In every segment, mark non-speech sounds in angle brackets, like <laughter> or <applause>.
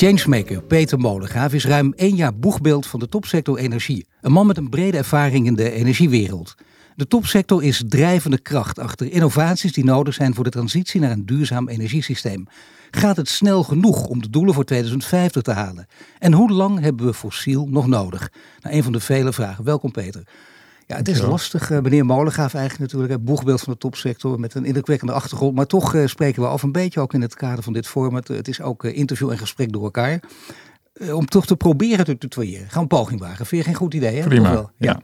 Changemaker Peter Molengraaf is ruim één jaar boegbeeld van de topsector energie. Een man met een brede ervaring in de energiewereld. De topsector is drijvende kracht achter innovaties die nodig zijn voor de transitie naar een duurzaam energiesysteem. Gaat het snel genoeg om de doelen voor 2050 te halen? En hoe lang hebben we fossiel nog nodig? Nou, een van de vele vragen. Welkom Peter. Ja, het is lastig. Uh, meneer Molengraaf eigenlijk natuurlijk, het boegbeeld van de topsector met een indrukwekkende achtergrond. Maar toch uh, spreken we af een beetje ook in het kader van dit format. het is ook interview en gesprek door elkaar. om toch te proberen te tutoyeren. Gaan een poging wagen. Vind je geen goed idee? Hè? Prima, ja. ja.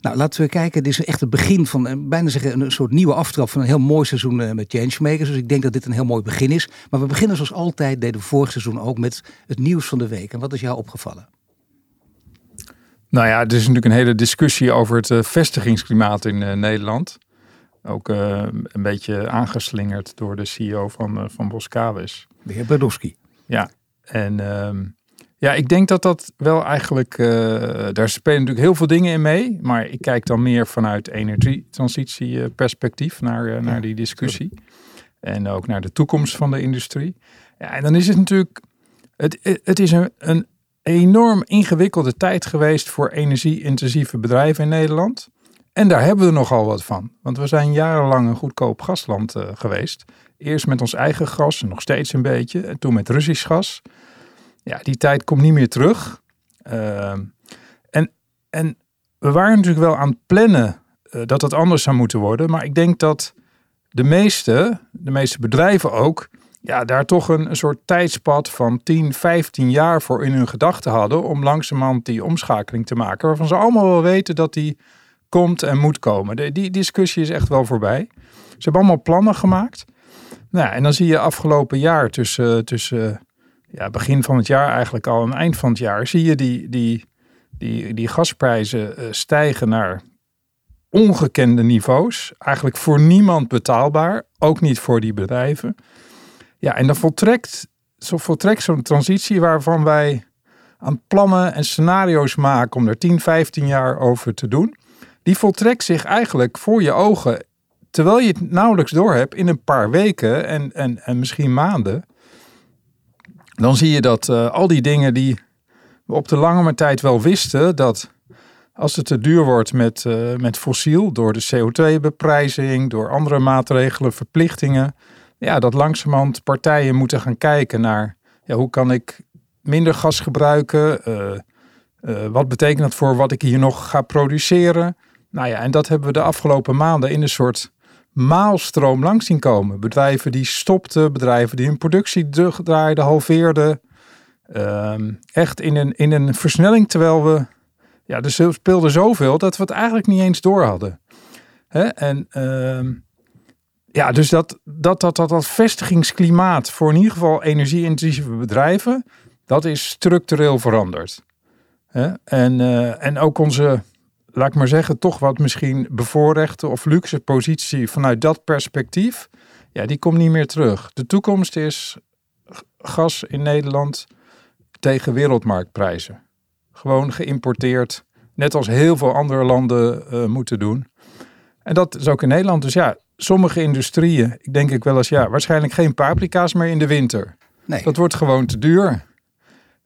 Nou, laten we kijken. Dit is echt het begin van, bijna zeggen, een soort nieuwe aftrap van een heel mooi seizoen met Changemakers. Dus ik denk dat dit een heel mooi begin is. Maar we beginnen zoals altijd, deden we vorig seizoen ook, met het nieuws van de week. En wat is jou opgevallen? Nou ja, er is natuurlijk een hele discussie over het uh, vestigingsklimaat in uh, Nederland. Ook uh, een beetje aangeslingerd door de CEO van, van Boskalis. De heer. Ja, en ehm, ja, ik denk dat dat wel eigenlijk, daar spelen natuurlijk heel veel dingen in mee. Maar ik kijk dan meer vanuit energietransitieperspectief naar, naar die discussie. En ook naar de toekomst van de industrie. Ja, en dan is het natuurlijk, het, het is een, een enorm ingewikkelde tijd geweest voor energie-intensieve bedrijven in Nederland. En daar hebben we nogal wat van. Want we zijn jarenlang een goedkoop gasland uh, geweest. Eerst met ons eigen gas, nog steeds een beetje. En toen met Russisch gas. Ja, die tijd komt niet meer terug. Uh, en, en we waren natuurlijk wel aan het plannen uh, dat het anders zou moeten worden. Maar ik denk dat de meeste, de meeste bedrijven ook, ja, daar toch een, soort tijdspad van 10, 15 jaar voor in hun gedachten hadden om langzamerhand die omschakeling te maken. Waarvan ze allemaal wel weten dat die komt en moet komen. De, die discussie is echt wel voorbij. Ze hebben allemaal plannen gemaakt. Nou, en dan zie je afgelopen jaar tussen, tussen ja, begin van het jaar eigenlijk al en eind van het jaar, zie je die, die, die, die gasprijzen eh, stijgen naar ongekende niveaus. Eigenlijk voor niemand betaalbaar, ook niet voor die bedrijven. Ja, en dan voltrekt, zo voltrekt zo'n transitie waarvan wij aan plannen en scenario's maken om er 10, 15 jaar over te doen. Die voltrekt zich eigenlijk voor je ogen, terwijl je het nauwelijks door hebt, in een paar weken en, en, en misschien maanden. Dan zie je dat uh, al die dingen die we op de lange tijd wel wisten, dat als het te duur wordt met, uh, met fossiel, door de CO2-beprijzing, door andere maatregelen, verplichtingen, ja, dat langzamerhand partijen moeten gaan kijken naar ja, hoe kan ik minder gas gebruiken? Uh, uh, wat betekent dat voor wat ik hier nog ga produceren? Nou ja, en dat hebben we de afgelopen maanden in een soort maalstroom langs zien komen. Bedrijven die stopten, bedrijven die hun productie terugdraaiden, halveerden. Uh, echt in een, in een versnelling, terwijl we, ja, er speelde zoveel dat we het eigenlijk niet eens door hadden. Hè? En ehm, ja, dus dat, dat, dat, dat, dat vestigingsklimaat voor in ieder geval energie-intensieve bedrijven, dat is structureel veranderd. En, uh, en ook onze, laat ik maar zeggen, toch wat misschien bevoorrechte of luxe positie vanuit dat perspectief, ja, die komt niet meer terug. De toekomst is gas in Nederland tegen wereldmarktprijzen. Gewoon geïmporteerd, net als heel veel andere landen uh, moeten doen. En dat is ook in Nederland. Dus ja, sommige industrieën, ik denk ik wel eens, ja, waarschijnlijk geen paprika's meer in de winter. Nee. Dat wordt gewoon te duur.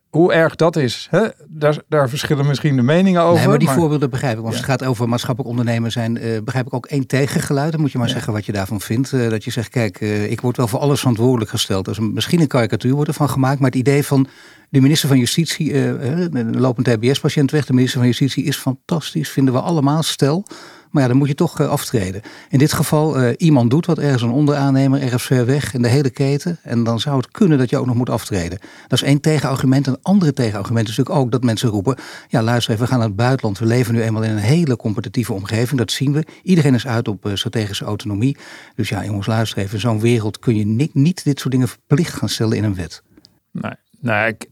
Hoe erg dat is, hè? Daar, daar verschillen misschien de meningen over. Nee, maar die voorbeelden begrijp ik. Als het gaat over maatschappelijk ondernemen zijn, uh, begrijp ik ook één tegengeluid. Dan moet je maar zeggen wat je daarvan vindt. Uh, dat je zegt, kijk, uh, ik word wel voor alles verantwoordelijk gesteld. Dus misschien een karikatuur wordt ervan gemaakt. Maar het idee van de minister van Justitie, een lopend TBS-patiënt weg. De minister van Justitie is fantastisch, vinden we allemaal. Stel, maar ja, dan moet je toch uh, aftreden. In dit geval, uh, iemand doet wat ergens een onderaannemer, ergens ver weg in de hele keten. En dan zou het kunnen dat je ook nog moet aftreden. Dat is één tegenargument. Een andere tegenargument is natuurlijk ook dat mensen roepen: ja, luister even, we gaan naar het buitenland. We leven nu eenmaal in een hele competitieve omgeving. Dat zien we. Iedereen is uit op uh, strategische autonomie. Dus ja, jongens, luister even. In zo'n wereld kun je niet, niet dit soort dingen verplicht gaan stellen in een wet. Nee, nou, ik,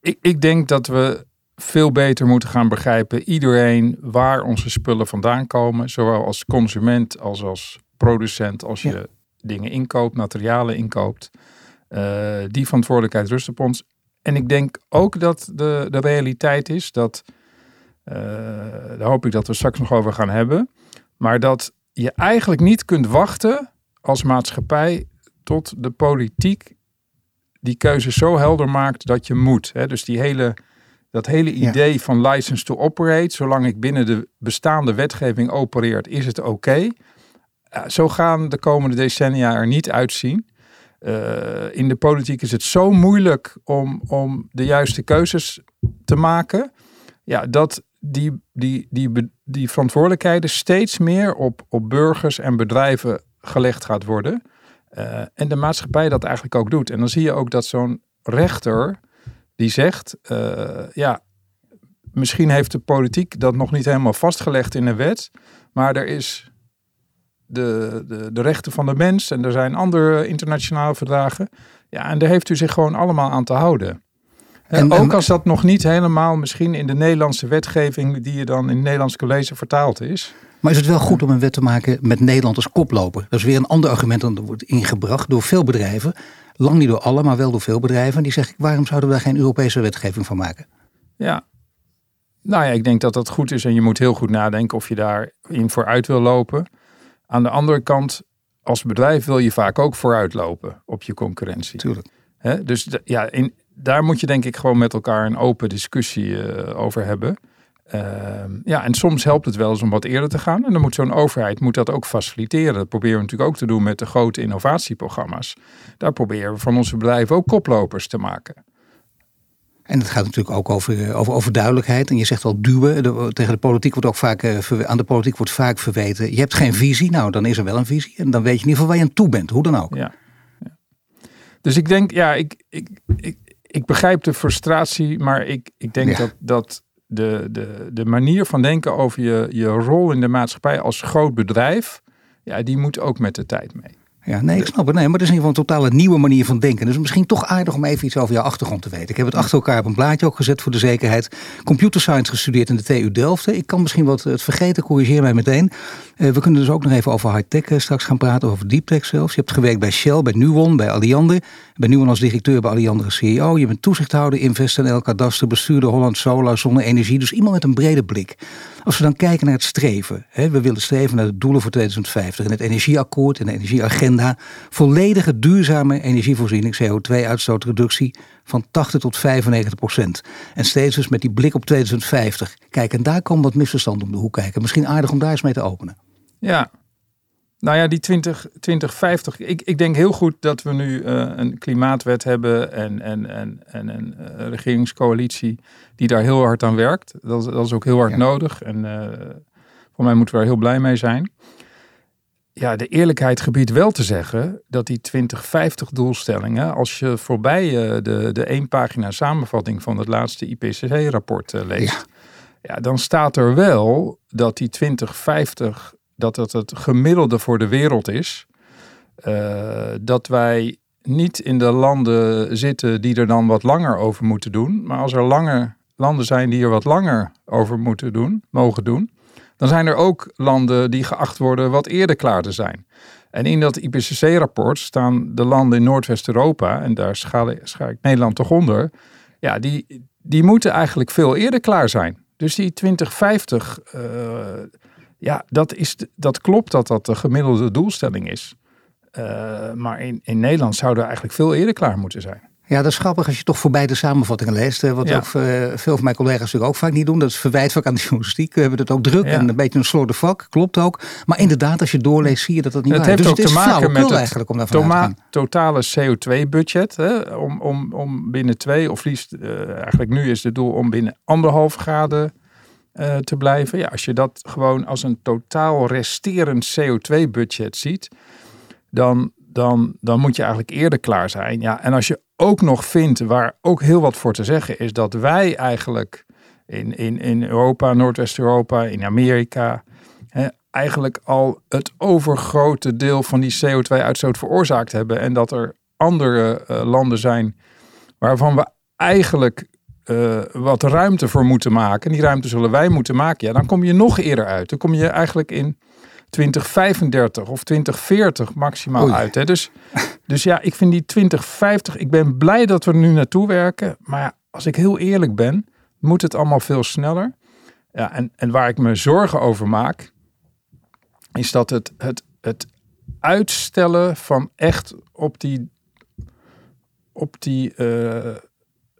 ik, ik denk dat we veel beter moeten gaan begrijpen, iedereen, waar onze spullen vandaan komen. Zowel als consument als als producent, als je dingen inkoopt, materialen inkoopt. Uh, die verantwoordelijkheid rust op ons. En ik denk ook dat de, de realiteit is dat, uh, daar hoop ik dat we straks nog over gaan hebben, maar dat je eigenlijk niet kunt wachten als maatschappij tot de politiek die keuze zo helder maakt dat je moet. Hè? Dus die hele, dat hele idee van license to operate, zolang ik binnen de bestaande wetgeving opereert, is het oké. zo gaan de komende decennia er niet uitzien. Uh, in de politiek is het zo moeilijk om, om de juiste keuzes te maken. Ja, dat die, die, die, die verantwoordelijkheden steeds meer op, op burgers en bedrijven gelegd gaat worden. Uh, en de maatschappij dat eigenlijk ook doet. En dan zie je ook dat zo'n rechter die zegt, uh, ja, misschien heeft de politiek dat nog niet helemaal vastgelegd in een wet, maar er is de, de, de rechten van de mens en er zijn andere internationale verdragen. Ja, en daar heeft u zich gewoon allemaal aan te houden. En, ook als dat nog niet helemaal misschien in de Nederlandse wetgeving die je dan in het Nederlands college vertaald is. Maar is het wel goed om een wet te maken met Nederland als koploper? Dat is weer een ander argument dat wordt ingebracht door veel bedrijven. Lang niet door alle, maar wel door veel bedrijven. Die zeggen, waarom zouden we daar geen Europese wetgeving van maken? Ja, nou ja, ik denk dat dat goed is. En je moet heel goed nadenken of je daarin vooruit wil lopen. Aan de andere kant, als bedrijf wil je vaak ook vooruitlopen op je concurrentie. Tuurlijk. dus ja, in, daar moet je denk ik gewoon met elkaar een open discussie uh, over hebben. Ehm, ja, en soms helpt het wel eens om wat eerder te gaan. En dan moet zo'n overheid moet dat ook faciliteren. Dat proberen we natuurlijk ook te doen met de grote innovatieprogramma's. Daar proberen we van onze bedrijven ook koplopers te maken. En het gaat natuurlijk ook over, eh, over, over duidelijkheid. En je zegt al duwen. tegen de politiek wordt ook vaak, uh, aan de politiek wordt vaak verweten. Je hebt geen visie. Nou, dan is er wel een visie. En dan weet je in ieder geval waar je aan toe bent. Hoe dan ook. Ja. ja. Dus ik denk, ja, ik, ik, ik, ik begrijp de frustratie. Maar ik, ik denk dat, dat de, de, de manier van denken over je, je rol in de maatschappij als groot bedrijf. Ja, die moet ook met de tijd mee. Ja, nee, ik snap het. Nee, maar het is in ieder geval een totale nieuwe manier van denken. Dus misschien toch aardig om even iets over jouw achtergrond te weten. Ik heb het achter elkaar op een blaadje ook gezet voor de zekerheid. Computer science gestudeerd in de TU Delft. Ik kan misschien wat het vergeten, corrigeer mij meteen. Uh, we kunnen dus ook nog even over high-tech uh, straks gaan praten, over deep tech zelfs. Je hebt gewerkt bij Shell, bij Nuon, bij Alliander. Bij Nuon als directeur, bij Alliander als CEO. Je bent toezichthouder, InvestNL, Kadaster, bestuurder Holland Solar, zonne-energie. Dus iemand met een brede blik. Als we dan kijken naar het streven. Hè, we willen streven naar de doelen voor 2050. En het energieakkoord en de energieagenda. Volledige duurzame energievoorziening, CO2-uitstootreductie van 80 tot 95 procent. En steeds dus met die blik op 2050. Kijk, en daar komen wat misverstanden om de hoek kijken. Misschien aardig om daar eens mee te openen. Ja, nou ja, die 20, 2050. Ik, ik denk heel goed dat we nu uh, een klimaatwet hebben en, en, en, en een uh, regeringscoalitie die daar heel hard aan werkt. Dat, is, dat is ook heel hard nodig en uh, voor mij moeten we er heel blij mee zijn. Ja, de eerlijkheid gebiedt wel te zeggen dat die 2050 doelstellingen, als je voorbij de, de één pagina samenvatting van het laatste IPCC-rapport leest, ja. ja, dan staat er wel dat die 2050 dat het het gemiddelde voor de wereld is. Uh, dat wij niet in de landen zitten die er dan wat langer over moeten doen. Maar als er langer landen zijn die er wat langer over moeten doen, mogen doen, dan zijn er ook landen die geacht worden wat eerder klaar te zijn. En in dat IPCC-rapport staan de landen in Noordwest-Europa, en daar schaal, ik Nederland toch onder, ja, die, die moeten eigenlijk veel eerder klaar zijn. Dus die 2050, uh, ja, dat, is, dat klopt dat dat de gemiddelde doelstelling is. Uh, maar in, in Nederland zouden we eigenlijk veel eerder klaar moeten zijn. Ja, dat is grappig als je toch voorbij de samenvattingen leest. Wat ook, uh, veel van mijn collega's natuurlijk ook vaak niet doen. Dat is verwijt vaak aan de journalistiek. We hebben het ook druk en een beetje een slorde vak. Klopt ook. Maar inderdaad, als je doorleest, zie je dat dat niet het waar heeft dus ook te maken met het om totale CO2-budget. Om, om, om binnen twee, of liefst uh, eigenlijk nu is het doel om binnen anderhalf graden uh, te blijven. Ja, als je dat gewoon als een totaal resterend CO2-budget ziet, dan, dan, dan moet je eigenlijk eerder klaar zijn. Ja, en als je ook nog vindt, waar ook heel wat voor te zeggen is, dat wij eigenlijk in, in, in Europa, Noordwest-Europa, in Amerika, hè, eigenlijk al het overgrote deel van die CO2-uitstoot veroorzaakt hebben. En dat er andere uh, landen zijn waarvan we eigenlijk uh, wat ruimte voor moeten maken. Die ruimte zullen wij moeten maken. Ja, dan kom je nog eerder uit. Dan kom je eigenlijk in 2035 of 2040 maximaal uit. Hè? Dus, <laughs> dus ja, ik vind die 2050. Ik ben blij dat we er nu naartoe werken. Maar als ik heel eerlijk ben, moet het allemaal veel sneller. Ja, en, en waar ik me zorgen over maak, is dat het, het, het uitstellen van echt op die, op die uh,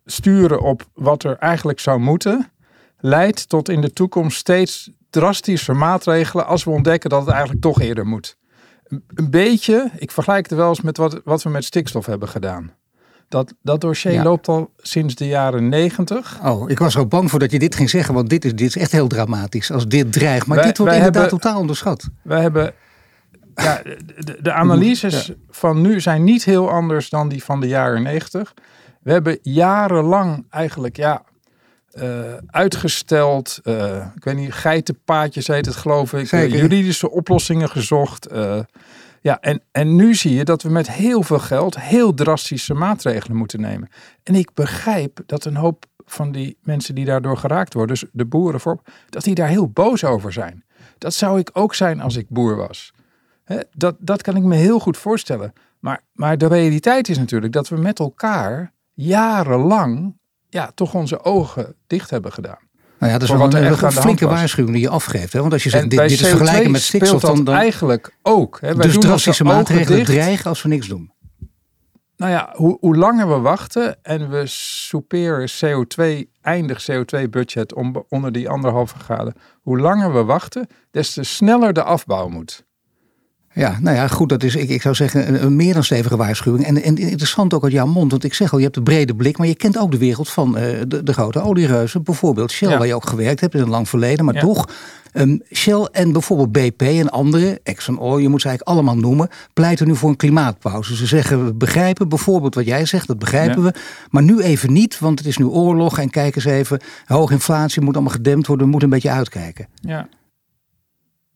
sturen op wat er eigenlijk zou moeten, leidt tot in de toekomst steeds drastische maatregelen als we ontdekken dat het eigenlijk toch eerder moet. Een beetje, ik vergelijk het wel eens met wat, wat we met stikstof hebben gedaan. Dat, dat dossier loopt al sinds de jaren negentig. Oh, ik was ook bang voor dat je dit ging zeggen, want dit is, dit is echt heel dramatisch als dit dreigt. Maar dit wordt inderdaad totaal onderschat. We hebben, ja, de, de analyses van nu zijn niet heel anders dan die van de jaren negentig. We hebben jarenlang eigenlijk, ja, uh, uitgesteld. Uh, ik weet niet, geitenpaadjes heet het geloof ik. Uh, juridische oplossingen gezocht. ja, en, en nu zie je dat we met heel veel geld heel drastische maatregelen moeten nemen. En ik begrijp dat een hoop van die mensen die daardoor geraakt worden, dus de boeren voor, dat die daar heel boos over zijn. Dat zou ik ook zijn als ik boer was. dat, dat kan ik me heel goed voorstellen. Maar, maar de realiteit is natuurlijk dat we met elkaar jarenlang ja, toch onze ogen dicht hebben gedaan. Nou ja, dat is wel een, een flinke waarschuwing die je afgeeft. Hè? Want als je zegt, dit, dit is vergelijken met stikstof, dan, dan eigenlijk ook. Hè? Wij dus drastische maatregelen dreigen als we niks doen. Nou ja, hoe, hoe langer we wachten en we soeperen CO2, eindig CO2-budget onder die anderhalve graden. Hoe langer we wachten, des te sneller de afbouw moet. Ja, nou ja, goed, dat is, ik, ik zou zeggen, een, meer dan stevige waarschuwing. En, en interessant ook uit jouw mond, want ik zeg al, je hebt een brede blik, maar je kent ook de wereld van uh, de, de, grote oliereuzen. Bijvoorbeeld Shell, waar je ook gewerkt hebt in een lang verleden, maar toch. Um, Shell en bijvoorbeeld BP en andere, Exxon Oil, je moet ze eigenlijk allemaal noemen, pleiten nu voor een klimaatpauze. Ze zeggen, we begrijpen bijvoorbeeld wat jij zegt, dat begrijpen we, maar nu even niet, want het is nu oorlog en kijk eens even, hoge inflatie moet allemaal gedempt worden, we moeten een beetje uitkijken. Ja.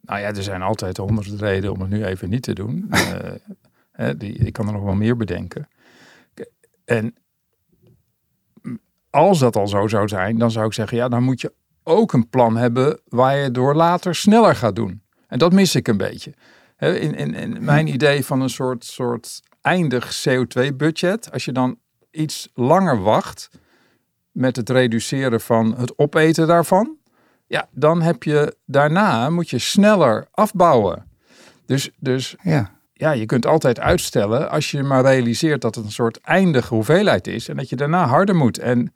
Nou ja, er zijn altijd honderd redenen om het nu even niet te doen. <laughs> uh, die, ik kan er nog wel meer bedenken. En als dat al zo zou zijn, dan zou ik zeggen, ja, dan moet je ook een plan hebben waar je door later sneller gaat doen. En dat mis ik een beetje. In, in, in mijn idee van een soort, soort eindig CO2-budget, als je dan iets langer wacht met het reduceren van het opeten daarvan, ja, dan heb je daarna moet je sneller afbouwen. Dus, dus ja. ja, je kunt altijd uitstellen als je maar realiseert dat het een soort eindige hoeveelheid is en dat je daarna harder moet. En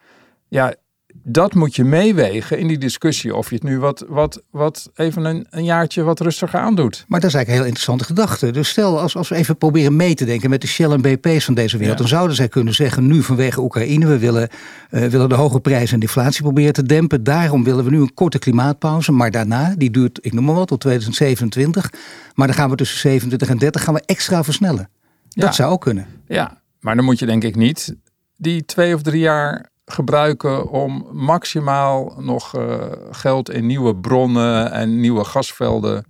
ja, dat moet je meewegen in die discussie. Of je het nu wat, wat, wat even een, een jaartje wat rustiger aandoet. Maar dat is eigenlijk een heel interessante gedachte. Dus stel, als, als we even proberen mee te denken met de Shell en BP's van deze wereld. Dan zouden zij kunnen zeggen, nu vanwege Oekraïne, we willen, uh, willen de hoge prijzen en inflatie proberen te dempen. Daarom willen we nu een korte klimaatpauze. Maar daarna, die duurt, ik noem maar wat, tot 2027. Maar dan gaan we tussen 27 en 30 gaan we extra versnellen. Dat zou ook kunnen. Ja, maar dan moet je denk ik niet die twee of drie jaar gebruiken om maximaal nog uh, geld in nieuwe bronnen en nieuwe gasvelden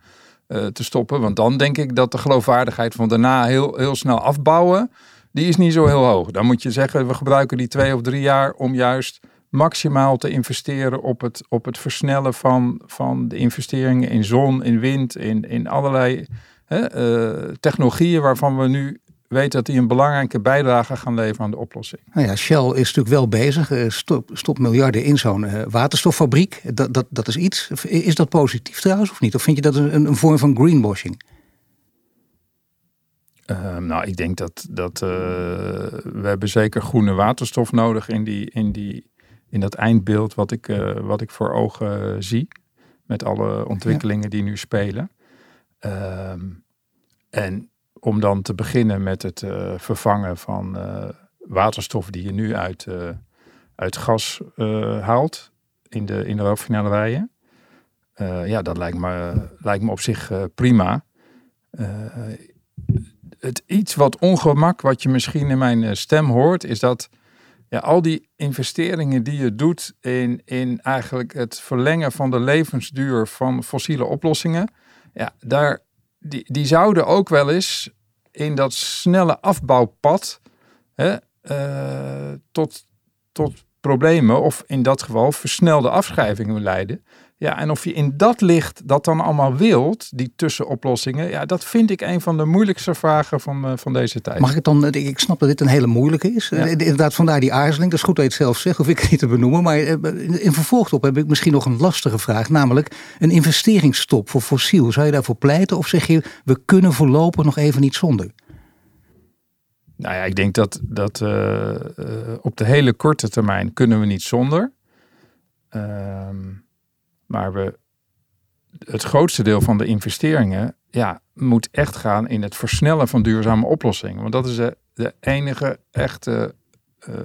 uh, te stoppen. Want dan denk ik dat de geloofwaardigheid van daarna heel, heel snel afbouwen, die is niet zo heel hoog. Dan moet je zeggen, we gebruiken die twee of drie jaar om juist maximaal te investeren op het, op het versnellen van, van de investeringen in zon, in wind, in, in allerlei hè, uh, technologieën waarvan we nu weet dat die een belangrijke bijdrage gaan leveren aan de oplossing. Nou ja, Shell is natuurlijk wel bezig, eh, stopt miljarden in zo'n eh, waterstoffabriek. Dat, dat, dat is iets. Is dat positief trouwens of niet? Of vind je dat een, een vorm van greenwashing? Uh, nou, ik denk dat, dat uh, we hebben zeker groene waterstof nodig in, die, in, die, in dat eindbeeld wat ik, wat ik voor ogen zie. Met alle ontwikkelingen die nu spelen. Ehm, en om dan te beginnen met het uh, vervangen van uh, waterstof die je nu uit, uh, uit gas haalt in de, in de raffinaderij. ja, dat lijkt me, lijkt me op zich prima. het iets wat ongemak wat je misschien in mijn stem hoort, is dat ja, al die investeringen die je doet in, in eigenlijk het verlengen van de levensduur van fossiele oplossingen, ja, daar die, die zouden ook wel eens in dat snelle afbouwpad hè, uh, tot, tot problemen of in dat geval versnelde afschrijvingen leiden. Ja, en of je in dat licht dat dan allemaal wilt, die tussenoplossingen, ja, dat vind ik een van de moeilijkste vragen van, uh, van deze tijd. Mag ik dan, ik snap dat dit een hele moeilijke is. Ja. Inderdaad, vandaar die aarzeling. Dat is goed dat je het zelf zegt, of ik het niet te benoemen. Maar in vervolg op heb ik misschien nog een lastige vraag, namelijk een investeringsstop voor fossiel. Zou je daarvoor pleiten of zeg je, we kunnen voorlopig nog even niet zonder? Nou ja, ik denk dat, dat uh, uh, op de hele korte termijn kunnen we niet zonder. Ehm maar we, het grootste deel van de investeringen ja, moet echt gaan in het versnellen van duurzame oplossingen. Want dat is de, de enige echte uh,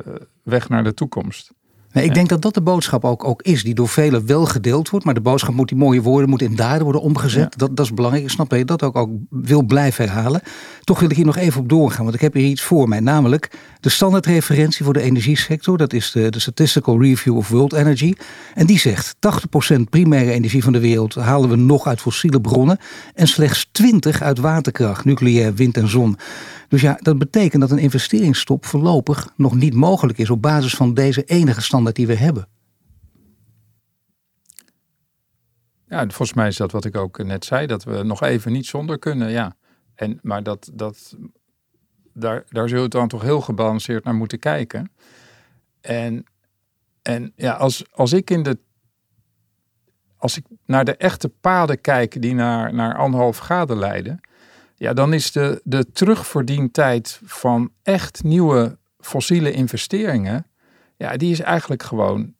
weg naar de toekomst. Nee, ik denk dat dat de boodschap ook, ook is, die door velen wel gedeeld wordt. Maar de boodschap moet die mooie woorden moet in daden worden omgezet. Dat, dat is belangrijk. Ik snap dat je dat ook, ook wil blijven herhalen. Toch wil ik hier nog even op doorgaan, want ik heb hier iets voor mij. Namelijk de standaardreferentie voor de energiesector. Dat is de, de Statistical Review of World Energy. En die zegt 80% primaire energie van de wereld halen we nog uit fossiele bronnen. En slechts 20 uit waterkracht, nucleair, wind en zon. Dus ja, dat betekent dat een investeringsstop voorlopig nog niet mogelijk is op basis van deze enige standaard die we hebben. Ja, volgens mij is dat wat ik ook net zei, dat we nog even niet zonder kunnen. Ja. En, maar dat, dat, daar, daar zul je dan toch heel gebalanceerd naar moeten kijken. En, en ja, als, als ik in de. Als ik naar de echte paden kijk die naar, naar anderhalf graden leiden, ja, dan is de, de terugverdientijd van echt nieuwe fossiele investeringen, ja, die is eigenlijk gewoon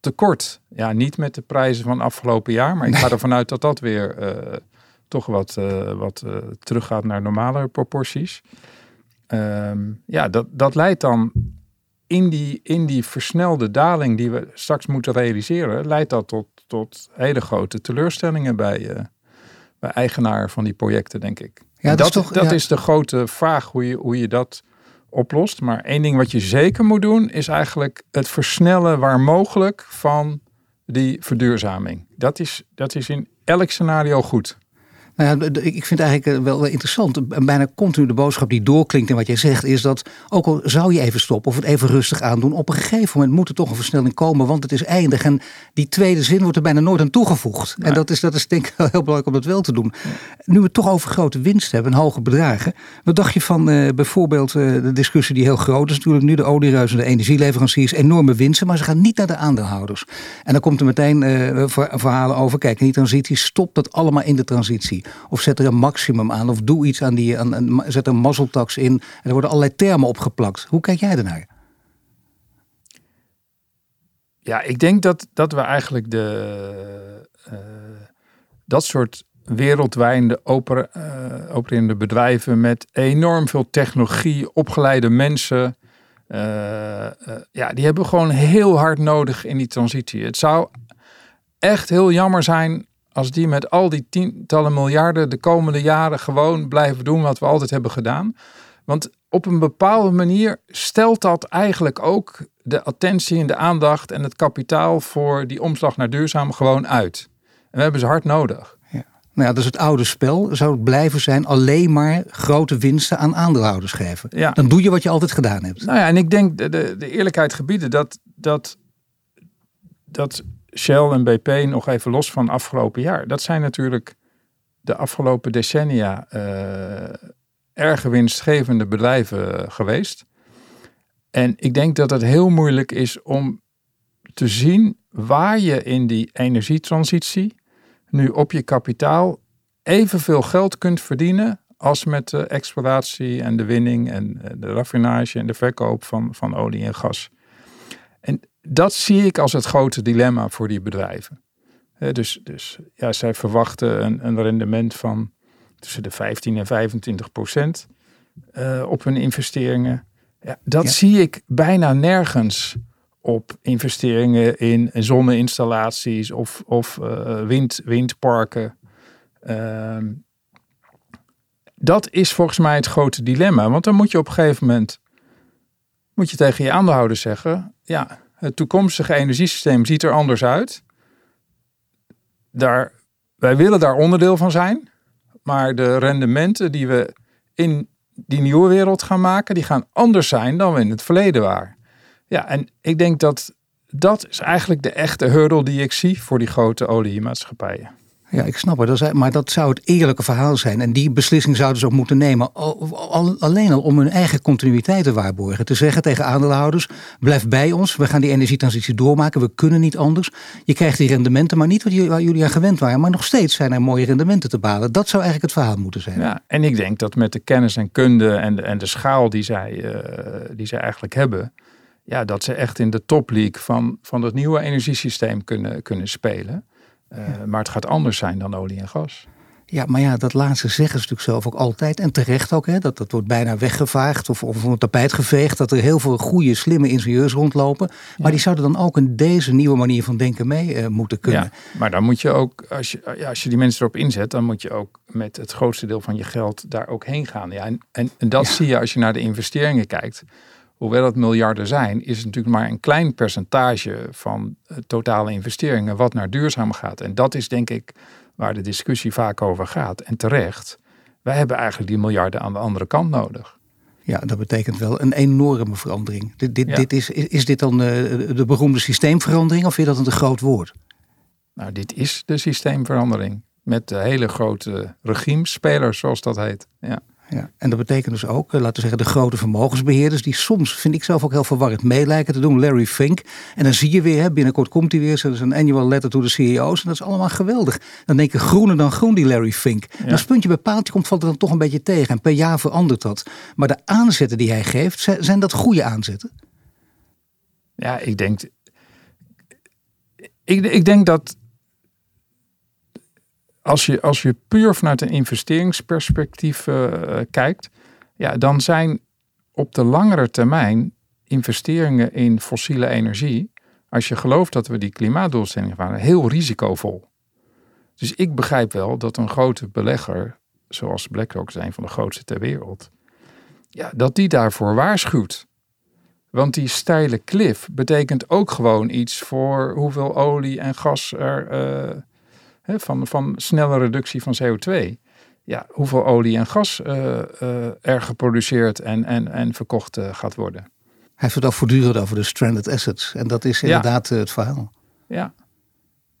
te kort. Ja, niet met de prijzen van afgelopen jaar, maar ik ga ervan uit dat dat weer uh, toch wat, uh, wat uh, teruggaat naar normale proporties. Um, ja, dat, dat leidt dan in die, in die versnelde daling die we straks moeten realiseren, leidt dat tot, tot hele grote teleurstellingen bij, bij eigenaar van die projecten, denk ik. Ja, dat, dat, is, toch, dat is de grote vraag hoe je, hoe je dat oplost. Maar één ding wat je zeker moet doen, is eigenlijk het versnellen waar mogelijk van die verduurzaming. Dat is, dat is in elk scenario goed. Nou ja, ik vind het eigenlijk eh, wel interessant. Bijna continu de boodschap die doorklinkt in wat jij zegt, is dat ook al zou je even stoppen of het even rustig aandoen, op een gegeven moment moet er toch een versnelling komen, want het is eindig. En die tweede zin wordt er bijna nooit aan toegevoegd. En dat is, dat is denk ik heel belangrijk om dat wel te doen. Nu we het toch over grote winst hebben en hoge bedragen. Wat dacht je van uh, bijvoorbeeld uh, de discussie die heel groot is natuurlijk nu, de olieruis en de energieleveranciers, enorme winsten, maar ze gaan niet naar de aandeelhouders. En dan komt er meteen uh, verhalen over, kijk, in die transitie stopt dat allemaal in de transitie. Of zet er een maximum aan. Of doe iets aan die. Aan, zet een mazzeltax in. En er worden allerlei termen opgeplakt. Hoe kijk jij ernaar? Ja, ik denk dat, dat we eigenlijk de, uh, dat soort wereldwijde oper, uh, opererende bedrijven met enorm veel technologie, opgeleide mensen. Uh, ja, die hebben gewoon heel hard nodig in die transitie. Het zou echt heel jammer zijn als die met al die tientallen miljarden de komende jaren gewoon blijven doen wat we altijd hebben gedaan. Want op een bepaalde manier stelt dat eigenlijk ook de attentie en de aandacht en het kapitaal voor die omslag naar duurzaam gewoon uit. En we hebben ze hard nodig. Ja. Nou ja, dus het oude spel zou het blijven zijn alleen maar grote winsten aan aandeelhouders geven. Ja. Dan doe je wat je altijd gedaan hebt. Nou ja, en ik denk de, de, de eerlijkheid gebieden dat, dat, dat Shell en BP nog even los van afgelopen jaar. Dat zijn natuurlijk de afgelopen decennia uh, erg winstgevende bedrijven geweest. En ik denk dat het heel moeilijk is om te zien waar je in die energietransitie nu op je kapitaal evenveel geld kunt verdienen als met de exploratie en de winning en de raffinage en de verkoop van, van olie en gas. Dat zie ik als het grote dilemma voor die bedrijven. dus, dus ja, zij verwachten een, een, rendement van tussen de 15 en 25 procent uh, op hun investeringen. Ja, dat zie ik bijna nergens op investeringen in zonneinstallaties of, of uh, wind, windparken. Uh, dat is volgens mij het grote dilemma. Want dan moet je op een gegeven moment moet je tegen je aandeelhouders zeggen: ja, het toekomstige energiesysteem ziet er anders uit. Daar, wij willen daar onderdeel van zijn. Maar de rendementen die we in die nieuwe wereld gaan maken, die gaan anders zijn dan we in het verleden waren. Ja, en ik denk dat dat is eigenlijk de echte hurdle die ik zie voor die grote oliemaatschappijen. Ja, ik snap het. Maar dat zou het eerlijke verhaal zijn. En die beslissing zouden ze ook moeten nemen. Alleen al om hun eigen continuïteit te waarborgen. Te zeggen tegen aandeelhouders: blijf bij ons. We gaan die energietransitie doormaken. We kunnen niet anders. Je krijgt die rendementen, maar niet waar jullie aan gewend waren. Maar nog steeds zijn er mooie rendementen te balen. Dat zou eigenlijk het verhaal moeten zijn. Ja, en ik denk dat met de kennis en kunde en de, en de schaal die zij, uh, die zij eigenlijk hebben. Ja, dat ze echt in de top league van, van het nieuwe energiesysteem kunnen, kunnen spelen. Uh, Maar het gaat anders zijn dan olie en gas. Ja, maar ja, dat laatste zeggen ze natuurlijk zelf ook altijd. En terecht ook, hè, dat, dat wordt bijna weggevaagd of, of van het tapijt geveegd. Dat er heel veel goede, slimme ingenieurs rondlopen. Maar die zouden dan ook in deze nieuwe manier van denken mee uh, moeten kunnen. Ja, maar dan moet je ook, als je, ja, als je die mensen erop inzet, dan moet je ook met het grootste deel van je geld daar ook heen gaan. Ja, en, en, en dat zie je als je naar de investeringen kijkt hoewel het miljarden zijn, is het natuurlijk maar een klein percentage van totale investeringen wat naar duurzaam gaat. En dat is denk ik waar de discussie vaak over gaat. En terecht, wij hebben eigenlijk die miljarden aan de andere kant nodig. Ja, dat betekent wel een enorme verandering. Dit, dit, dit is, is, dit dan de, de beroemde systeemverandering of vind je dat een te groot woord? Nou, dit is de systeemverandering. Met de hele grote regimespelers, zoals dat heet. Ja. Ja, en dat betekent dus ook, eh, laten we zeggen, de grote vermogensbeheerders, die soms, vind ik zelf ook heel verwarrend, meelijken te doen. Larry Fink. En dan zie je weer, hè, binnenkort komt hij weer, is een annual letter to the CEO's. En dat is allemaal geweldig. Dan denk je groener dan groen, die Larry Fink. Ja. als puntje bij paaltje komt, valt het dan toch een beetje tegen. En per jaar verandert dat. Maar de aanzetten die hij geeft, zijn dat goede aanzetten? Ja, ik denk. Ik, ik denk dat als je, als je puur vanuit een investeringsperspectief uh, kijkt, ja, dan zijn op de langere termijn investeringen in fossiele energie, als je gelooft dat we die klimaatdoelstellingen waren, heel risicovol. Dus ik begrijp wel dat een grote belegger, zoals BlackRock, zijn van de grootste ter wereld, ja, dat die daarvoor waarschuwt. Want die steile klif betekent ook gewoon iets voor hoeveel olie en gas er uh, van, van snelle reductie van CO2. Ja, hoeveel olie en gas uh, uh, er geproduceerd en, en, en verkocht uh, gaat worden. Hij heeft het ook voortdurend over de stranded assets. En dat is inderdaad het verhaal. Ja.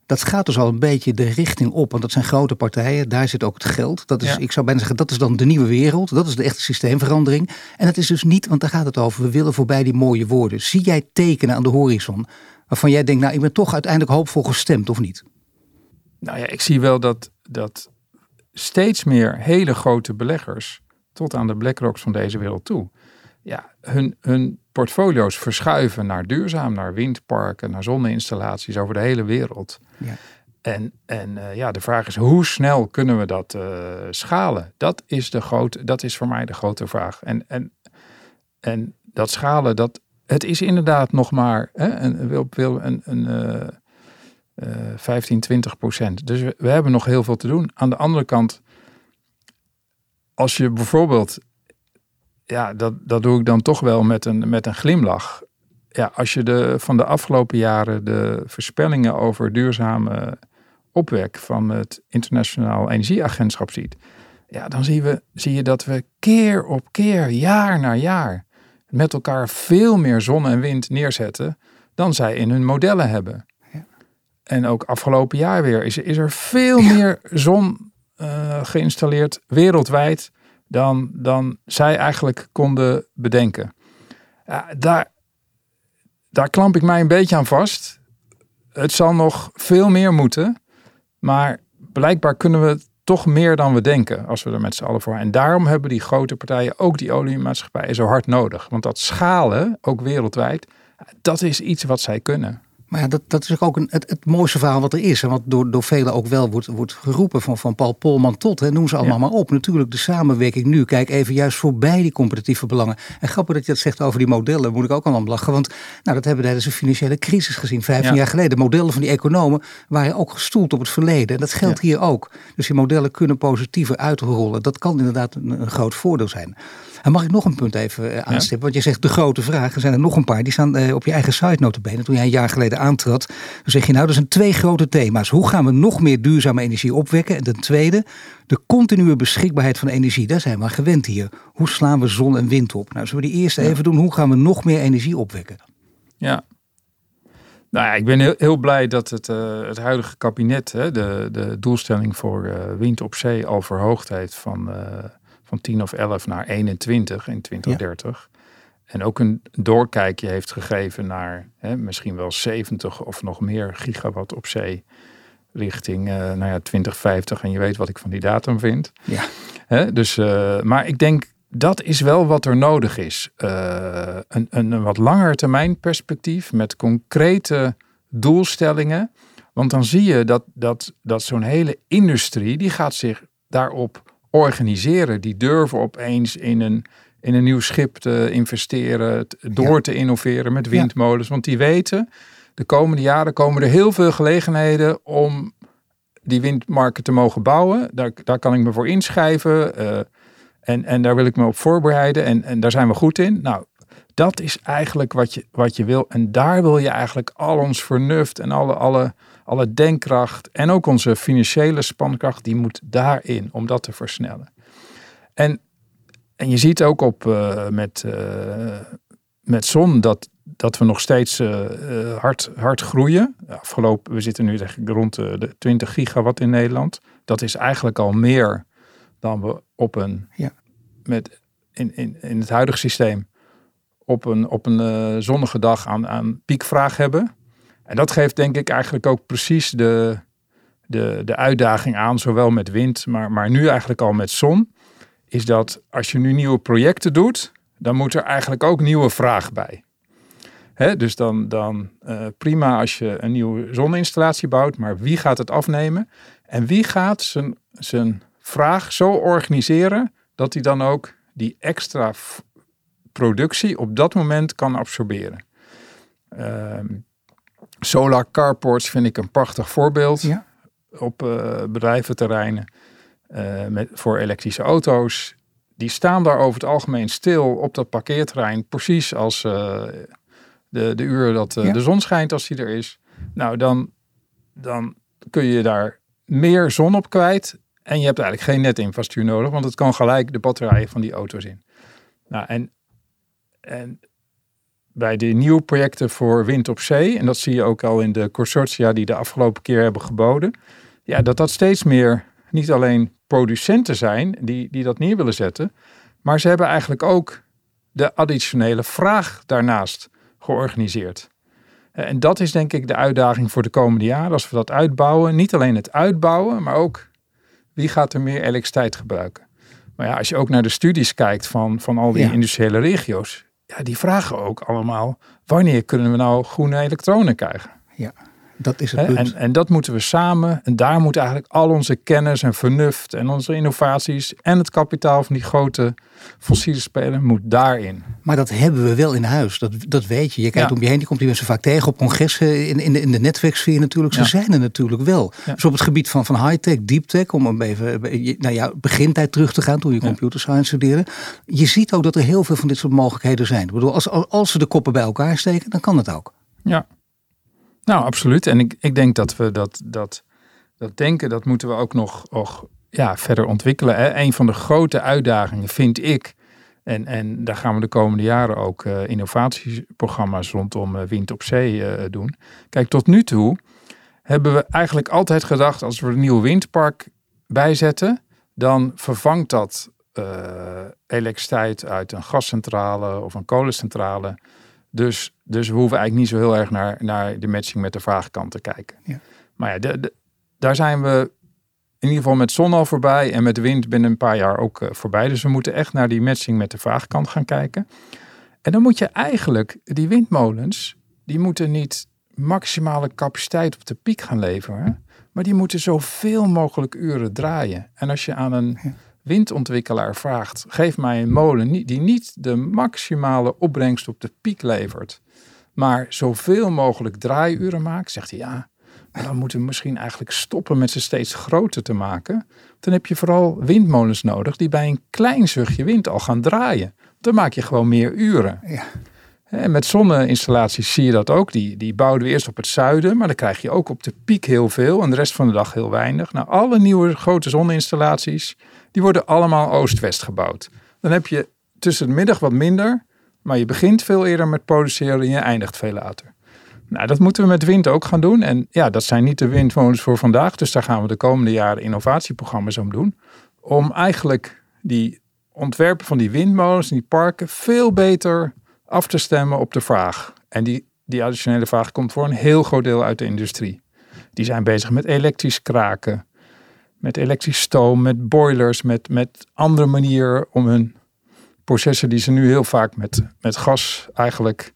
Dat gaat dus al een beetje de richting op. Want dat zijn grote partijen. Daar zit ook het geld. Dat is, Ik zou bijna zeggen, dat is dan de nieuwe wereld. Dat is de echte systeemverandering. En dat is dus niet, want daar gaat het over. We willen voorbij die mooie woorden. Zie jij tekenen aan de horizon waarvan jij denkt, nou ik ben toch uiteindelijk hoopvol gestemd of niet? Nou ja, ik zie wel dat, dat steeds meer hele grote beleggers, tot aan de BlackRocks van deze wereld toe, ja, hun, hun portfolio's verschuiven naar duurzaam, naar windparken, naar zonneinstallaties over de hele wereld. Ja. En, en uh, ja, de vraag is hoe snel kunnen we dat uh, schalen? Dat is, de grote, dat is voor mij de grote vraag. En, en, en dat schalen, dat, het is inderdaad nog maar hè, een, wil, wil een, een, uh, 15, eh, 20 procent. Dus we, hebben nog heel veel te doen. Aan de andere kant, als je bijvoorbeeld, ja, dat, dat doe ik dan toch wel met een, met een glimlach. Ja, als je de, van de afgelopen jaren de voorspellingen over duurzame opwek van het Internationaal Energieagentschap ziet, ja, dan we, zie je dat we keer op keer, jaar na jaar, met elkaar veel meer zon en wind neerzetten dan zij in hun modellen hebben. En ook afgelopen jaar weer is, is er veel meer zon uh, geïnstalleerd wereldwijd dan, dan zij eigenlijk konden bedenken. Daar, daar klamp ik mij een beetje aan vast. Het zal nog veel meer moeten, maar blijkbaar kunnen we toch meer dan we denken als we er met z'n allen voor. En daarom hebben die grote partijen, ook die oliemaatschappijen, zo hard nodig. Want dat schalen, ook wereldwijd, dat is iets wat zij kunnen. Maar ja, dat, dat is ook een, het, het mooiste verhaal wat er is. En wat door, door velen ook wel wordt, wordt geroepen. Van, van Paul Polman tot, hè, noem ze allemaal maar op. Natuurlijk de samenwerking nu. Kijk even juist voorbij die competitieve belangen. En grappig dat je dat zegt over die modellen. Moet ik ook al aan lachen. Want nou, dat hebben we tijdens de financiële crisis gezien. Vijftien jaar geleden. De modellen van die economen waren ook gestoeld op het verleden. En dat geldt hier ook. Dus die modellen kunnen positiever uitrollen. Dat kan inderdaad een, een groot voordeel zijn. En mag ik nog een punt even eh, aanstippen? Want je zegt de grote vraag. Er zijn er nog een paar. Die staan eh, op je eigen site notabene. Toen jij een jaar geleden aantrad. Dan zeg je nou, er zijn twee grote thema's. Hoe gaan we nog meer duurzame energie opwekken? En ten tweede, de continue beschikbaarheid van energie. Daar zijn we gewend hier. Hoe slaan we zon en wind op? Nou, zullen we die eerste even doen. Hoe gaan we nog meer energie opwekken? Ja. Nou ja, ik ben heel, heel blij dat het, uh, het huidige kabinet hè, de, de doelstelling voor uh, wind op zee al verhoogd heeft van, uh, van 10 of 11 naar 21 in 2030. Ja. En ook een doorkijkje heeft gegeven naar hè, misschien wel 70 of nog meer gigawatt op zee richting nou ja, 2050. En je weet wat ik van die datum vind. Ja. Hè, dus, maar ik denk dat is wel wat er nodig is. Uh, een, een, wat langer termijn perspectief met concrete doelstellingen. Want dan zie je dat, dat, dat zo'n hele industrie, die gaat zich daarop organiseren. Die durven opeens in een, in een nieuw schip te investeren, door te innoveren met windmolens. Want die weten, de komende jaren komen er heel veel gelegenheden om die windmarken te mogen bouwen. Daar, daar kan ik me voor inschrijven. Uh, en, en daar wil ik me op voorbereiden en, en daar zijn we goed in. Nou, dat is eigenlijk wat je, wat je wil. En daar wil je eigenlijk al ons vernuft en alle, alle, alle denkkracht en ook onze financiële spankracht, die moet daarin om dat te versnellen. En, en je ziet ook op uh, met, uh, met zon dat, dat we nog steeds uh, hard, hard groeien. Afgelopen, we zitten nu rond de 20 gigawatt in Nederland. Dat is eigenlijk al meer dan we op een, ja. met, in, in, in het huidige systeem op een, op een zonnige dag aan, aan piekvraag hebben. En dat geeft denk ik eigenlijk ook precies de, de, de uitdaging aan, zowel met wind, maar, maar nu eigenlijk al met zon. Is dat als je nu nieuwe projecten doet, dan moet er eigenlijk ook nieuwe vraag bij. Dus dan, dan uh, prima als je een nieuwe zoninstallatie bouwt, maar wie gaat het afnemen? En wie gaat zijn, zijn vraag zo organiseren dat hij dan ook die extra productie op dat moment kan absorberen. Uh, solar carports vind ik een prachtig voorbeeld ja. op uh, bedrijventerreinen uh, met, voor elektrische auto's. Die staan daar over het algemeen stil op dat parkeerterrein, precies als uh, de, de uur dat ja. de zon schijnt als die er is. Nou, dan, dan kun je daar meer zon op kwijt en je hebt eigenlijk geen netinfrastructuur nodig, want het kan gelijk de batterijen van die auto's in. Nou, en, en bij de nieuwe projecten voor wind op zee, en dat zie je ook al in de consortia die de afgelopen keer hebben geboden, ja, dat dat steeds meer niet alleen producenten zijn die, die dat neer willen zetten, maar ze hebben eigenlijk ook de additionele vraag daarnaast georganiseerd. En dat is denk ik de uitdaging voor de komende jaren. Als we dat uitbouwen, niet alleen het uitbouwen, maar ook wie gaat er meer elektriciteit gebruiken? Maar ja, als je ook naar de studies kijkt van, van al die ja. industriële regio's, ja, die vragen ook allemaal, wanneer kunnen we nou groene elektronen krijgen? Ja. Dat is het punt. En, en dat moeten we samen. En daar moet eigenlijk al onze kennis en vernuft en onze innovaties en het kapitaal van die grote fossiele spelen moet daarin. Maar dat hebben we wel in huis. Dat, dat weet je. Je kijkt ja. om je heen, die komt die mensen vaak tegen op congressen in, in de, in de netwerksfeer natuurlijk. Ze ja. zijn er natuurlijk wel. Ja. Dus op het gebied van, van high-tech, deep-tech, om even naar jouw begintijd terug te gaan toen je computer science studeerde. Je ziet ook dat er heel veel van dit soort mogelijkheden zijn. Ik bedoel, als, als ze de koppen bij elkaar steken, dan kan het ook. Ja, nou, absoluut. En ik, ik denk dat we dat, dat, dat denken, dat moeten we ook nog, nog ja, verder ontwikkelen. Hè. Een van de grote uitdagingen vind ik, en, en daar gaan we de komende jaren ook uh, innovatieprogramma's rondom uh, wind op zee uh, doen. Kijk, tot nu toe hebben we eigenlijk altijd gedacht, als we een nieuw windpark bijzetten, dan vervangt dat elektriciteit uit een gascentrale of een kolencentrale. Dus, dus we hoeven eigenlijk niet zo heel erg naar, naar de matching met de vraagkant te kijken. Ja. Maar ja, de, de, daar zijn we in ieder geval met zon al voorbij en met wind binnen een paar jaar ook uh, voorbij. Dus we moeten echt naar die matching met de vraagkant gaan kijken. En dan moet je eigenlijk, die windmolens, die moeten niet maximale capaciteit op de piek gaan leveren. Maar die moeten zoveel mogelijk uren draaien. En als je aan een windontwikkelaar vraagt: geef mij een molen die niet de maximale opbrengst op de piek levert, maar zoveel mogelijk draaiuren maakt, zegt hij ja. Maar dan moeten we misschien eigenlijk stoppen met ze steeds groter te maken. Dan heb je vooral windmolens nodig die bij een klein zuchtje wind al gaan draaien. Dan maak je gewoon meer uren. Ja. En met zonneinstallaties zie je dat ook. Die, die bouwden we eerst op het zuiden, maar dan krijg je ook op de piek heel veel en de rest van de dag heel weinig. Nou, alle nieuwe grote zonneinstallaties, die worden allemaal oost-west gebouwd. Dan heb je tussen de middag wat minder, Maar je begint veel eerder met produceren en je eindigt veel later. Nou, dat moeten we met wind ook gaan doen. En ja, dat zijn niet de windmolens voor vandaag. Dus daar gaan we de komende jaren innovatieprogramma's om doen. Om eigenlijk die ontwerpen van die windmolens en die parken veel beter af te stemmen op de vraag. En die, die additionele vraag komt voor een heel groot deel uit de industrie. Die zijn bezig met elektrisch kraken, met elektrisch stoom, met boilers, met, met andere manieren om hun processen die ze nu heel vaak met, met gas eigenlijk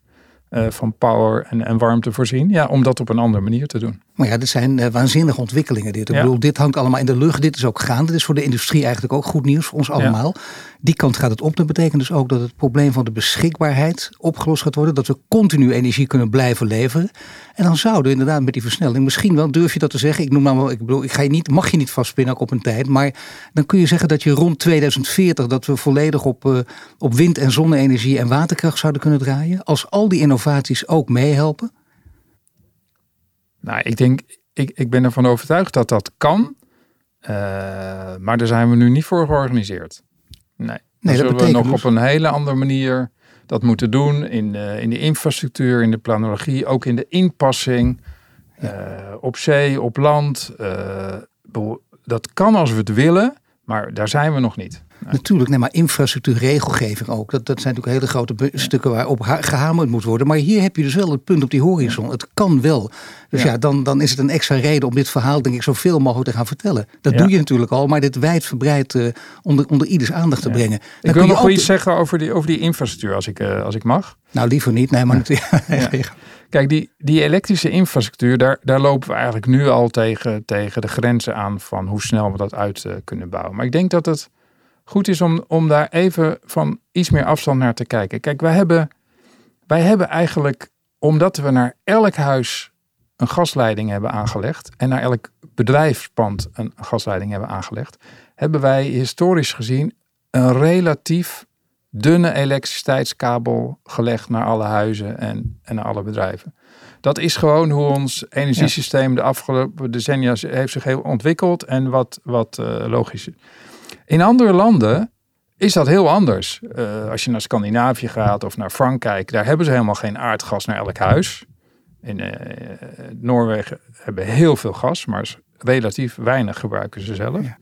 uh, van power en, en warmte voorzien. Ja, om dat op een andere manier te doen. Maar ja, dit zijn uh, waanzinnige ontwikkelingen. Dit. Ik bedoel, dit hangt allemaal in de lucht. Dit is ook gaande. Dit is voor de industrie eigenlijk ook goed nieuws voor ons allemaal. Die kant gaat het op. Dat betekent dus ook dat het probleem van de beschikbaarheid opgelost gaat worden. Dat we continu energie kunnen blijven leveren. En dan zouden inderdaad met die versnelling, misschien wel durf je dat te zeggen. Ik noem nou, ik bedoel, ik ga je niet, mag je niet vastpinnen ook op een tijd. Maar dan kun je zeggen dat je rond 2040 dat we volledig op, uh, op wind- en zonne-energie en waterkracht zouden kunnen draaien. Als al die innovaties ook meehelpen. Nou, ik denk, ik, ik ben ervan overtuigd dat dat kan. Uh, maar daar zijn we nu niet voor georganiseerd. Nee, nee dat zullen we nog dus... op een hele andere manier dat moeten doen. In de, in de infrastructuur, in de planologie, ook in de inpassing. Ja. Uh, op zee, op land. Uh, dat kan als we het willen, maar daar zijn we nog niet. Natuurlijk, nee, maar infrastructuur, regelgeving ook. Dat, dat zijn natuurlijk hele grote stukken waarop gehamerd moet worden. Maar hier heb je dus wel het punt op die horizon. Het kan wel. Dus ja, dan, dan is het een extra reden om dit verhaal, denk ik, zoveel mogelijk te gaan vertellen. Dat doe je natuurlijk al, maar dit wijdverbreid uh, onder, onder ieders aandacht te brengen. Dan ik wil nog iets zeggen over die, over die infrastructuur, als ik, uh, als ik mag. Nou, liever niet. Nee, maar natuurlijk. <laughs> Kijk, die, die elektrische infrastructuur, daar, daar lopen we eigenlijk nu al tegen, tegen de grenzen aan van hoe snel we dat uit uh, kunnen bouwen. Maar ik denk dat het goed is om, om daar even van iets meer afstand naar te kijken. Kijk, wij hebben, wij hebben eigenlijk, omdat we naar elk huis een gasleiding hebben aangelegd en naar elk bedrijfspand een gasleiding hebben aangelegd, hebben wij historisch gezien een relatief dunne elektriciteitskabel gelegd naar alle huizen en, en naar alle bedrijven. Dat is gewoon hoe ons energiesysteem de afgelopen decennia heeft zich heel ontwikkeld en wat, wat uh, logisch is. In andere landen is dat heel anders. Uh, als je naar Scandinavië gaat of naar Frankrijk, daar hebben ze helemaal geen aardgas naar elk huis. In uh, Noorwegen hebben heel veel gas, maar relatief weinig gebruiken ze zelf. Ja.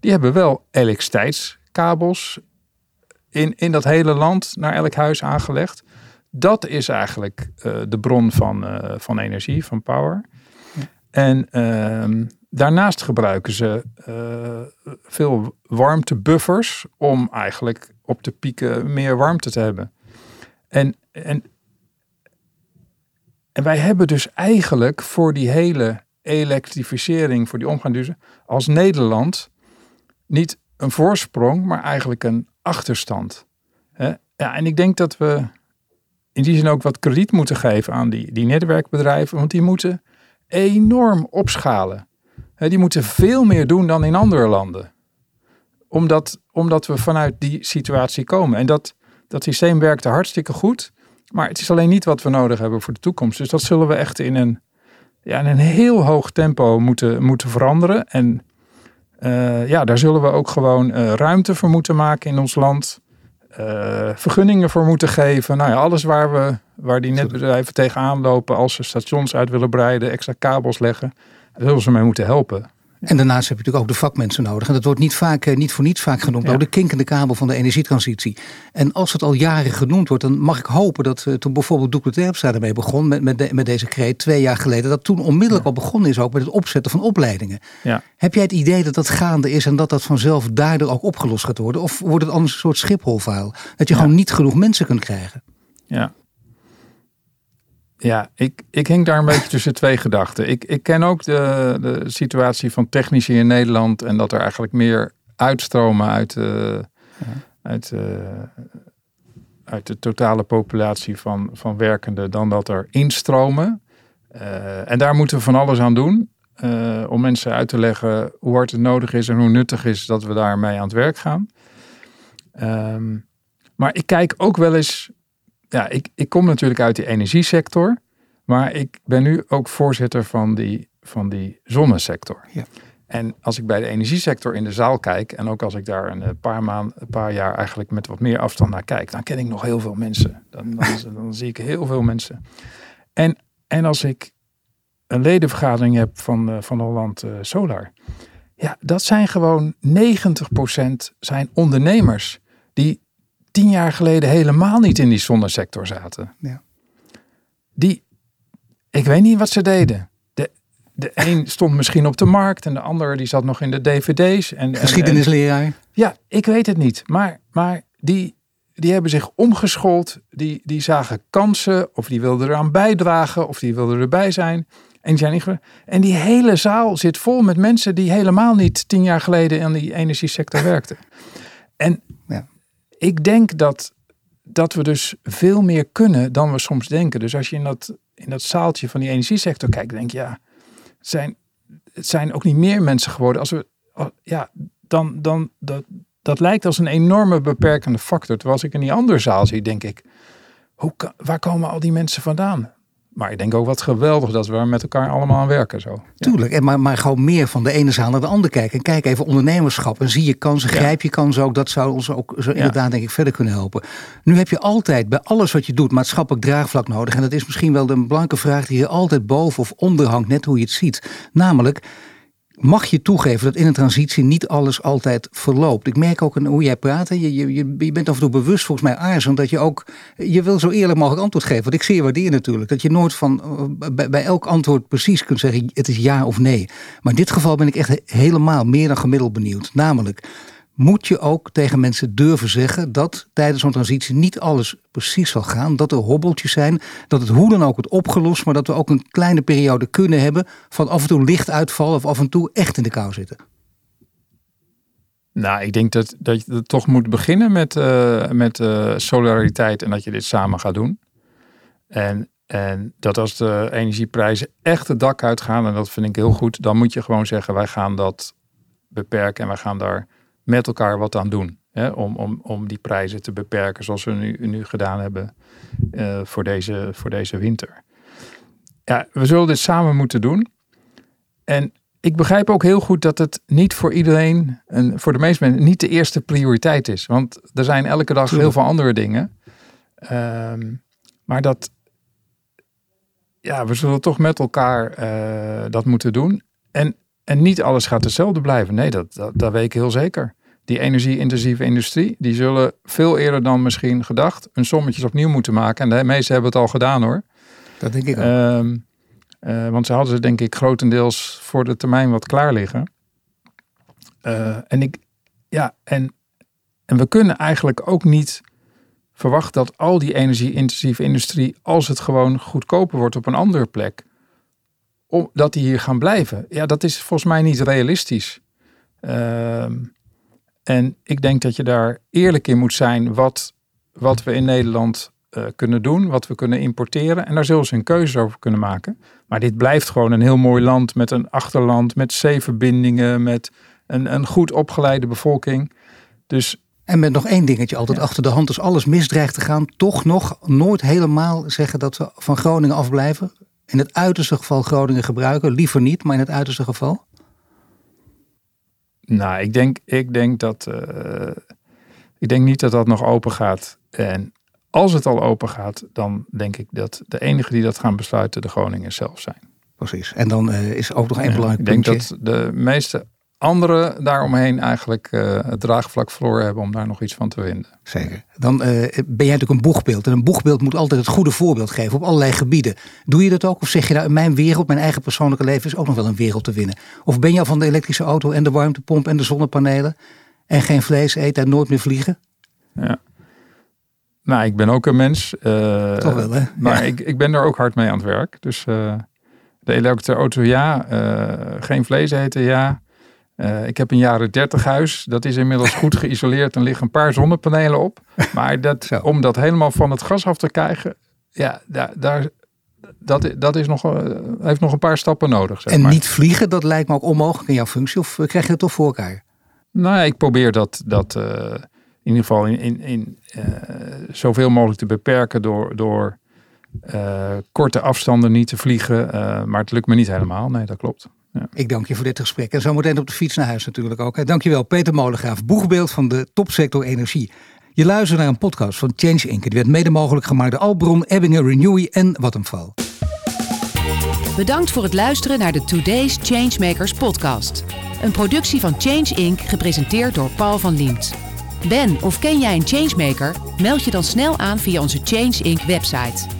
Die hebben wel elektriciteitskabels in, in dat hele land naar elk huis aangelegd. Dat is eigenlijk uh, de bron van, van energie, van power. Ja. En ehm, Daarnaast gebruiken ze uh, veel warmtebuffers om eigenlijk op de pieken meer warmte te hebben. En, en, en wij hebben dus eigenlijk voor die hele elektrificering, voor die omgaan als Nederland niet een voorsprong, maar eigenlijk een achterstand. Ja, en ik denk dat we in die zin ook wat krediet moeten geven aan die, die netwerkbedrijven, want die moeten enorm opschalen die moeten veel meer doen dan in andere landen. Omdat, omdat we vanuit die situatie komen. En dat, dat systeem werkte hartstikke goed. Maar het is alleen niet wat we nodig hebben voor de toekomst. Dus dat zullen we echt in een, ja, in een heel hoog tempo moeten, moeten veranderen. En uh, ja, daar zullen we ook gewoon uh, ruimte voor moeten maken in ons land. Uh, vergunningen voor moeten geven. Nou ja, alles waar, we, waar die netbedrijven tegenaan lopen als ze stations uit willen breiden, extra kabels leggen. Zullen ze mij moeten helpen. En daarnaast heb je natuurlijk ook de vakmensen nodig. En dat wordt niet, vaak, eh, niet voor niets vaak genoemd. Ja. de kinkende kabel van de energietransitie. En als het al jaren genoemd wordt, dan mag ik hopen dat uh, toen bijvoorbeeld Doekle Terpstra ermee begon, met, met, met deze kreet twee jaar geleden, dat toen onmiddellijk al begonnen is ook met het opzetten van opleidingen. Ja. Heb jij het idee dat dat gaande is en dat dat vanzelf daardoor ook opgelost gaat worden? Of wordt het anders een soort schipholvuil? Dat je gewoon niet genoeg mensen kunt krijgen? Ja, ja, ik, ik hing daar een beetje <laughs> tussen twee gedachten. Ik, ik ken ook de, de situatie van technici in Nederland en dat er eigenlijk meer uitstromen uit, uh, uit, uh, uit de totale populatie van, van werkenden dan dat er instromen. Uh, en daar moeten we van alles aan doen. om mensen uit te leggen hoe hard het nodig is en hoe nuttig is dat we daarmee aan het werk gaan. Um, maar ik kijk ook wel eens ja, ik, ik kom natuurlijk uit die energiesector, maar ik ben nu ook voorzitter van die, van die zonnesector. Ja. En als ik bij de energiesector in de zaal kijk, en ook als ik daar een paar maanden, een paar jaar eigenlijk met wat meer afstand naar kijk, dan ken ik nog heel veel mensen. Dan, dan, dan zie ik heel veel mensen. En, en als ik een ledenvergadering heb van, uh, van Holland uh, Solar, ja, dat zijn gewoon 90% zijn ondernemers die tien jaar geleden helemaal niet in die zonnesector zaten. Ja. Die, ik weet niet wat ze deden de een stond misschien op de markt en de ander die zat nog in de dvd's. En, Geschiedenisleraar? ja, ik weet het niet. Maar, maar die, die hebben zich omgeschoold. Die, die zagen kansen of die wilden eraan bijdragen of die wilden erbij zijn. En die, zijn en die hele zaal zit vol met mensen die helemaal niet tien jaar geleden in die energiesector werkten. En. Ik denk dat, dat we dus veel meer kunnen dan we soms denken. Dus als je in dat, in dat zaaltje van die energiesector kijkt, denk je ja zijn, het zijn ook niet meer mensen geworden. Als we, ja, dan, dan, dat, dat lijkt als een enorme beperkende factor. Terwijl als ik in die andere zaal zie, denk ik, hoe, waar komen al die mensen vandaan? Maar ik denk ook wat geweldig dat we met elkaar allemaal aan werken. Zo. Tuurlijk, en maar, maar gewoon meer van de ene zaal naar de andere kijken. En kijk even ondernemerschap. En zie je kansen, grijp je kansen ook. Dat zou ons ook zo inderdaad denk ik verder kunnen helpen. Nu heb je altijd bij alles wat je doet maatschappelijk draagvlak nodig. En dat is misschien wel de belangrijke vraag die je altijd boven of onder hangt. Net hoe je het ziet. Namelijk, mag je toegeven dat in een transitie niet alles altijd verloopt. Ik merk ook hoe jij praat. Je, je, je bent af en toe bewust volgens mij aarzelend dat je ook... Je wil zo eerlijk mogelijk antwoord geven. Wat ik zeer waardeer natuurlijk. Dat je nooit van eh, bij, bij, elk antwoord precies kunt zeggen het is ja of nee. Maar in dit geval ben ik echt helemaal meer dan gemiddeld benieuwd. Namelijk, moet je ook tegen mensen durven zeggen dat tijdens zo'n transitie niet alles precies zal gaan. Dat er hobbeltjes zijn, dat het hoe dan ook wordt opgelost, maar dat we ook een kleine periode kunnen hebben van af en toe licht uitvallen of af en toe echt in de kou zitten. Nou, ik denk dat, dat je toch moet beginnen met, uh, met uh, solidariteit en dat je dit samen gaat doen. En, en dat als de energieprijzen echt het dak uitgaan, en dat vind ik heel goed, dan moet je gewoon zeggen: wij gaan dat beperken en wij gaan daar met elkaar wat aan doen. Hè, om, om, om die prijzen te beperken zoals we nu, nu gedaan hebben uh, voor, deze, voor deze winter. Ja, we zullen dit samen moeten doen. En ik begrijp ook heel goed dat het niet voor iedereen en voor de meeste mensen niet de eerste prioriteit is. Want er zijn elke dag heel veel andere dingen. Um, maar dat, ja, we zullen toch met elkaar uh, dat moeten doen. En, en niet alles gaat hetzelfde blijven. Nee, dat, dat, dat weet ik heel zeker die energie-intensieve industrie, die zullen veel eerder dan misschien gedacht een sommetjes opnieuw moeten maken. En de meesten hebben het al gedaan hoor. Dat denk ik ook. Uh, uh, want ze hadden ze denk ik grotendeels voor de termijn wat klaar liggen. Uh, en ik, ja, en, en we kunnen eigenlijk ook niet verwachten dat al die energie-intensieve industrie, als het gewoon goedkoper wordt op een andere plek, om, dat die hier gaan blijven. Ja, dat is volgens mij niet realistisch. Uh, en ik denk dat je daar eerlijk in moet zijn wat, wat we in Nederland uh, kunnen doen, wat we kunnen importeren. En daar zullen ze een keuze over kunnen maken. Maar dit blijft gewoon een heel mooi land met een achterland, met zeeverbindingen, met een, een goed opgeleide bevolking. Dus en met nog één dingetje altijd achter de hand. Als alles misdreigt te gaan, toch nog nooit helemaal zeggen dat we van Groningen afblijven. In het uiterste geval Groningen gebruiken. Liever niet, maar in het uiterste geval. Nou, ik denk, ik denk dat. Uh, ik denk niet dat dat nog open gaat. En als het al open gaat, dan denk ik dat de enige die dat gaan besluiten de Groningen zelf zijn. Precies. En dan uh, is ook nog één belangrijk puntje. Ik denk dat de meeste anderen daaromheen eigenlijk uh, het draagvlak verloren hebben om daar nog iets van te vinden. Zeker. Dan uh, ben jij natuurlijk een boegbeeld. En een boegbeeld moet altijd het goede voorbeeld geven op allerlei gebieden. Doe je dat ook? Of zeg je nou, in mijn wereld, mijn eigen persoonlijke leven is ook nog wel een wereld te winnen? Of ben je al van de elektrische auto en de warmtepomp en de zonnepanelen en geen vlees eten en nooit meer vliegen? Ja. Nou, ik ben ook een mens. Uh, Toch wel, hè? Maar ik, ik ben er ook hard mee aan het werk. Dus de elektrische auto, ja. geen vlees eten, ja. Uh, ik heb een jaren 30 huis. Dat is inmiddels goed geïsoleerd en liggen een paar zonnepanelen op. Maar dat, om dat helemaal van het gas af te krijgen, ja, daar, daar, dat, dat is nog, uh, heeft nog een paar stappen nodig. Zeg en maar. niet vliegen, dat lijkt me ook onmogelijk in jouw functie. Of krijg je het toch voor elkaar? Nou ja, ik probeer dat, dat uh, in ieder geval in, in, in zoveel mogelijk te beperken door, door korte afstanden niet te vliegen. maar het lukt me niet helemaal. Nee, dat klopt. Ja. Ik dank je voor dit gesprek. En zometeen op de fiets naar huis natuurlijk ook. Dankjewel Peter Molengraaf, boegbeeld van de topsector energie. Je luistert naar een podcast van Change Inc. Die werd mede mogelijk gemaakt door Albron, Ebbingen, Renewy en Vattenfall. Bedankt voor het luisteren naar de Today's Changemakers podcast. Een productie van Change Inc. gepresenteerd door Paul van Liemt. Ben of ken jij een changemaker? Meld je dan snel aan via onze Change Inc. website.